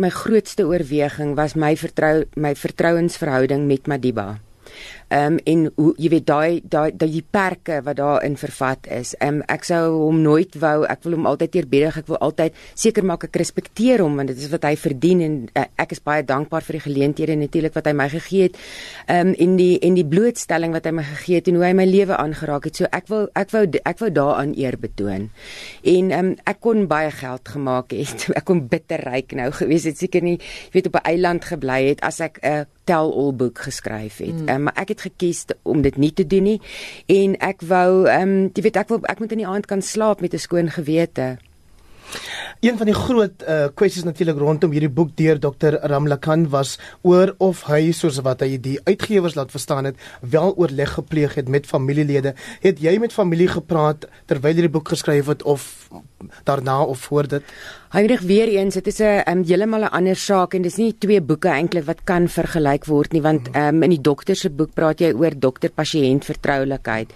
my grootste oorweging was my vertrou my vertrouensverhouding met Madiba. Ehm um, en hoe jy weet daai daai daai perke wat daarin vervat is. Ehm um, ek sou hom nooit wou, ek wil hom altyd eerbiedig. Ek wil altyd seker maak ek respekteer hom want dit is wat hy verdien en uh, ek is baie dankbaar vir die geleenthede natuurlik wat hy my gegee het. Ehm um, en die en die blootstelling wat hy my gegee het en hoe hy my lewe aangeraak het. So ek wil ek wou ek wou daaraan eer betoon. En ehm um, ek kon baie geld gemaak het. Ek kon bitter ryk nou gewees het. Seker nie, jy weet op 'n eiland gebly het as ek 'n uh, tell all boek geskryf het. Mm. Um, maar ek het gekies om dit nie te doen nie en ek wou ehm um, jy weet ek wil ek moet in die aand kan slaap met 'n skoon gewete. Een van die groot uh, kwessies natuurlik rondom hierdie boek deur Dr Ramlakan was oor of hy soos wat hy die uitgewers laat verstaan het wel oorleg gepleeg het met familielede. Het jy met familie gepraat terwyl jy die boek geskryf het of daarna of voor dit? Heinrich weer eens, dit is 'n um, heeltemal 'n ander saak en dis nie twee boeke eintlik wat kan vergelyk word nie want um, in die dokter se boek praat jy oor dokter-pasiënt vertroulikheid.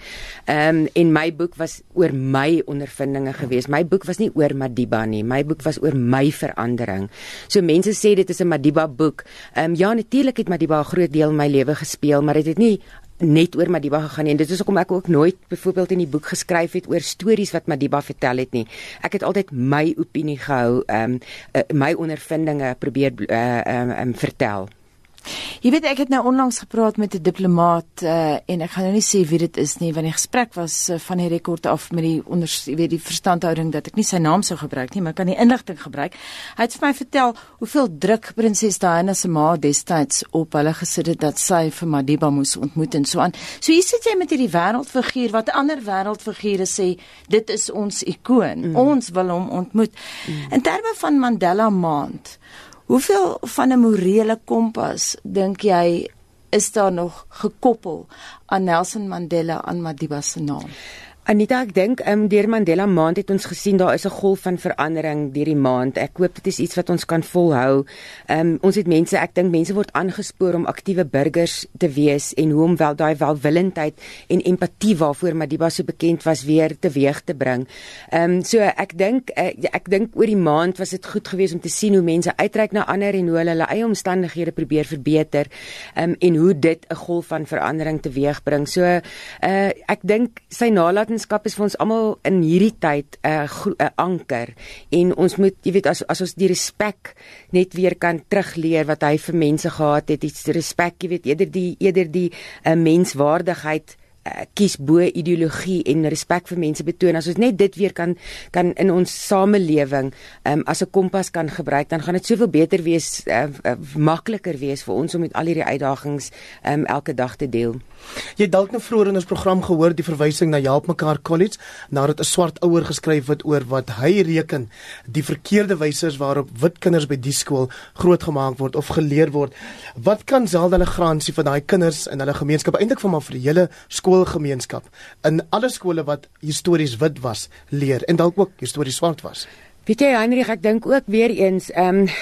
Ehm um, en my boek was oor my ondervindinge geweest. My boek was nie oor Madiba nie. My boek was oor my verandering. So mense sê dit is 'n Madiba boek. Ehm um, ja, natuurlik het Madiba 'n groot deel in my lewe gespeel, maar dit het, het nie net oor Madiba gegaan en dit is hoekom ek ook nooit byvoorbeeld in die boek geskryf het oor stories wat Madiba vertel het nie. Ek het altyd my opinie gehou, ehm um, uh, my ondervindinge probeer ehm uh, um, um, vertel. Jy weet ek het nou onlangs gepraat met 'n diplomaat uh, en ek gaan nou nie sê wie dit is nie want die gesprek was uh, van die rekord af met die onder jy weet die verstandhouding dat ek nie sy naam sou gebruik nie maar kan die inligting gebruik. Hy het vir my vertel hoeveel druk prinses Diana se ma destyds op hulle gesit het dat sy vir Madiba moes ontmoet en so aan. So hier sit jy met hierdie wêreldfiguur wat ander wêreldfigure sê dit is ons ikoon. Mm. Ons wil hom ontmoet. Mm. In terme van Mandela maand Hoeveel van 'n morele kompas dink jy is daar nog gekoppel aan Nelson Mandela aan Madiba se naam? Anita, ek dink um, deur Mandela maand het ons gesien daar is 'n golf van verandering deur die maand. Ek hoop dit is iets wat ons kan volhou. Um, ons het mense, ek dink mense word aangespoor om aktiewe burgers te wees en hoe om wel daai welwillendheid en empatie waarvoor Madiba so bekend was weer teweeg te bring. Ehm um, so ek dink uh, ek dink oor die maand was dit goed geweest om te sien hoe mense uitreik na ander en hoe hulle hulle eie omstandighede probeer verbeter. Ehm um, en hoe dit 'n golf van verandering teweegbring. So uh, ek dink sy nalatenskap wetenskap is vir ons almal in hierdie tyd 'n uh, 'n anker. En ons moet jy weet as as ons die respek net weer kan terugleer wat hy vir mense gehad het, die respek, jy weet eerder die eerder die uh, menswaardigheid uh, kies bo ideologie en respek vir mense betoon. As ons net dit weer kan kan in ons samelewing um, as 'n kompas kan gebruik, dan gaan dit soveel beter wees, uh, uh, makliker wees vir ons om met al hierdie uitdagings um, elke dag te deel. Jy dalk nou vroeër in ons program gehoor die verwysing na Help Mekaar College nadat 'n swart ouer geskryf het oor wat hy reken die verkeerde wyse waarop wit kinders by die skool grootgemaak word of geleer word. Wat kan Zelda hulle gransie van daai kinders in hulle gemeenskap eintlik van maar vir die hele skool skoolgemeenskap in alle skole wat histories wit was leer en dalk ook histories swart was. Weet jy Heinrich, ek dink ook weer eens ehm um,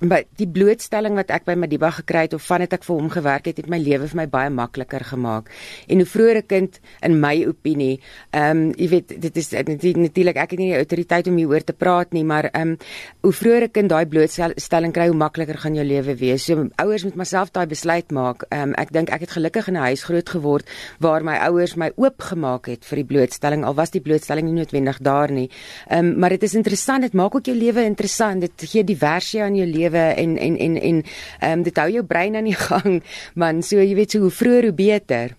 by die blootstelling wat ek by Madiba gekry het of vandat ek vir hom gewerk het, het my lewe vir my baie makliker gemaak. En hoe vroeër 'n kind in my opinie, ehm um, jy weet dit is natuurlik ek het nie die autoriteit om hieroor te praat nie, maar ehm um, hoe vroeër 'n kind daai blootstelling kry, hoe makliker gaan jou lewe wees. So ouers moet myself daai besluit maak. Ehm um, ek dink ek het gelukkig in 'n huis groot geword waar my ouers my oopgemaak het vir die blootstelling al was die blootstelling nie noodwendig daar nie. Ehm um, maar dit is interessant, dit maak ook jou lewe interessant. Dit gee diversie aan jou lewe lewe en en en en ehm um, dit hou jou brein aan die gang man. So jy weet so hoe vroeër hoe beter.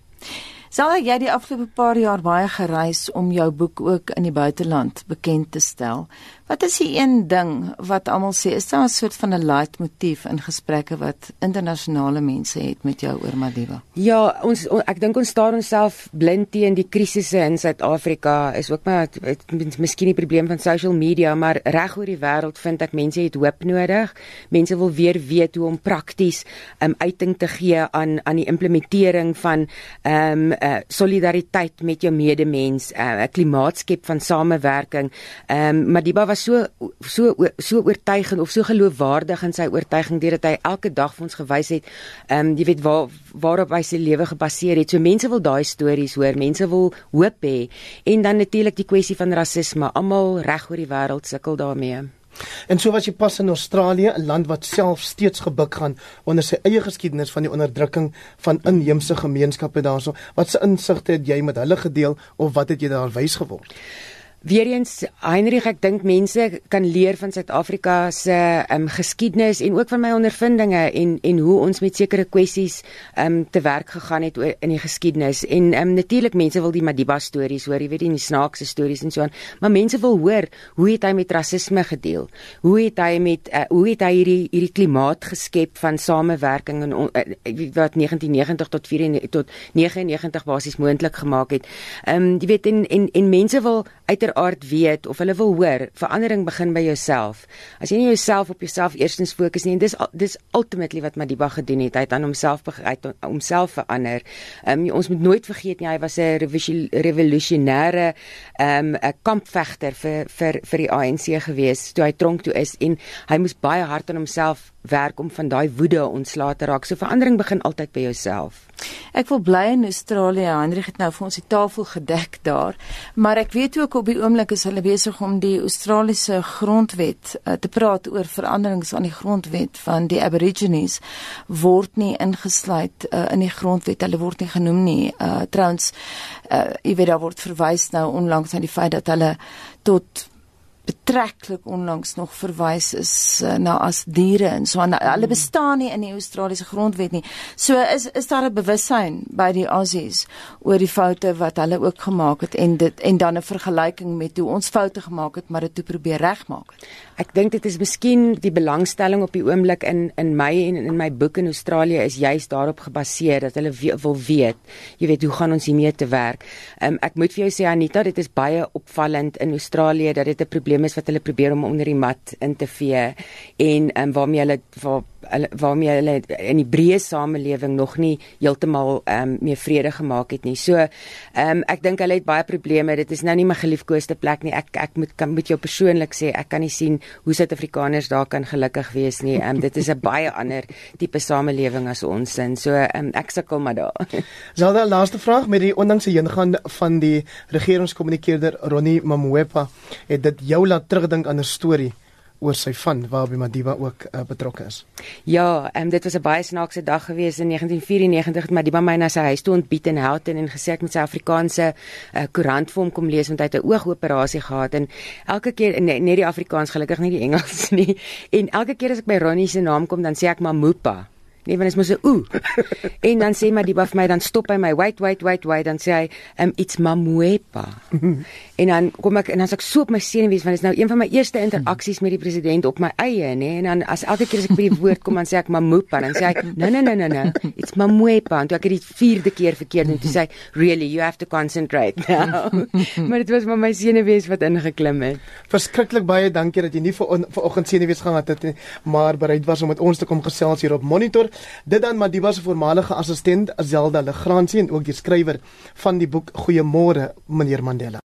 Sal jy die afgelope paar jaar baie gereis om jou boek ook in die buiteland bekend te stel Wat is die een ding wat almal sê is daar 'n soort van 'n leitmotief in gesprekke wat internasionale mense het met jou oor Madiba? Ja, ons on, ek dink ons staar onsself blind teen die krisisse in Suid-Afrika. Is ook maar miskien die probleem van social media, maar reg oor die wêreld vind ek mense het hoop nodig. Mense wil weer weet hoe om prakties um, uiting te gee aan aan die implementering van ehm um, uh, solidariteit met jou medemens, eh, 'n uh, klimaatskep van samewerking. Ehm um, Madiba was so so so oortuigend of so geloofwaardig in sy oortuiging deurdat hy elke dag vir ons gewys het ehm um, jy weet waar waarop hy sy lewe gebaseer het. So mense wil daai stories hoor, mense wil hoop hê en dan natuurlik die kwessie van rasisme. Almal reg oor die wêreld sukkel daarmee. En so was jy pas in Australië, 'n land wat self steeds gebuk gaan onder sy eie geskiedenis van die onderdrukking van inheemse gemeenskappe daarso. Wat se insigte het jy met hulle gedeel of wat het jy daar wys geword? Weereens Heinrich, ek dink mense kan leer van Suid-Afrika se um, geskiedenis en ook van my ondervindinge en en hoe ons met sekere kwessies um te werk gegaan het in die geskiedenis. En um natuurlik mense wil die Madiba stories hoor, jy weet die snaakse stories en so aan, maar mense wil hoor hoe het hy met rasisme gedeel? Hoe het hy met uh, hoe het hy hierdie hierdie klimaat geskep van samewerking en uh, wat 1990 tot 4 tot 99 basies moontlik gemaak het. Um jy weet en en, en mense wil uit aard weet of hulle wil hoor, verandering begin by jouself. As jy nie jouself op jouself eerstens fokus nie en dis dis ultimately wat Madiba gedoen het. Hy het aan homself uit homself verander. Ehm um, ons moet nooit vergeet nie hy was 'n revolusionêre ehm um, 'n kampvegter vir vir vir die ANC gewees toe hy tronk toe is en hy moes baie hard aan homself werk om van daai woede ontslae te raak. So verandering begin altyd by jouself. Ek wil bly in Australië. Hendrik het nou vir ons die tafel gedek daar, maar ek weet ook op die oomblik is hulle besig om die Australiese grondwet uh, te praat oor veranderings aan die grondwet van die Aborigines word nie ingesluit uh, in die grondwet. Hulle word nie genoem nie. Uh, Trouens, uh, jy weet daar word verwys nou onlangs aan die feit dat hulle tot betreklik onlangs nog verwys is uh, na as diere en so aan hulle hmm. bestaan nie in die Australiese grondwet nie. So is is daar 'n bewussyn by die Aussies oor die foute wat hulle ook gemaak het en dit en dan 'n vergelyking met hoe ons foute gemaak het maar dit toe probeer regmaak. Ek dink dit is miskien die belangstelling op die oomblik in in my en in my boek in Australië is juis daarop gebaseer dat hulle we wil weet, jy weet hoe gaan ons hiermee te werk. Um, ek moet vir jou sê Anita, dit is baie opvallend in Australië dat dit 'n probleem is wat hulle probeer om onder die mat in te vee en um, waarmee hulle waar waarmee hulle in die breë samelewing nog nie heeltemal ehm um, meer vrede gemaak het nie. So ehm um, ek dink hulle het baie probleme. Dit is nou nie my geliefkoeste plek nie. Ek ek moet kan met jou persoonlik sê ek kan nie sien hoe Suid-Afrikaners daar kan gelukkig wees nie. Ehm um, dit is 'n baie ander tipe samelewing as ons in. So ehm um, ek sukkel maar daar. Zelda laaste vraag met die ondanks die heengaan van die regeringskommunikeerder Ronnie Mamwepa het dit jou laat terugdink aan 'n storie oor sy van waarby Madiba ook uh, betrokke is. Ja, um, dit was 'n baie snaakse dag gewees in 1994 het Madiba my na sy huis toe ontbied in Houghton en gesê ek moet sy Afrikaanse uh, koerant vir hom kom lees want hy het 'n oogoperasie gehad en elke keer net die Afrikaans gelukkig nie die Engels nie. En elke keer as ek by Ronnie se naam kom dan sê ek Mamupa. Nee, want dit is mos 'n oe. en dan sê maar die baf my dan stop hy my wait wait wait wait dan sê hy um, it's mamuepa. en dan kom ek en dan as ek so op my senuwees want dit is nou een van my eerste interaksies met die president op my eie, nê? Nee? En dan as elke keer as ek by die woord kom dan sê ek mamupa dan sê ek no no no no no it's mamuepa. En toe ek het die vierde keer verkeerd en toe sê hy really you have to concentrate now. maar dit was maar my senuwees wat ingeklim het. Verskriklik baie dankie dat jy nie vir vanoggend senuwees gehad het nie, maar bereid was om met ons te kom gesels hier op Monitor. Dit dan Madiba se voormalige assistent Zelda Legrandsie en ook die skrywer van die boek Goeiemôre meneer Mandela.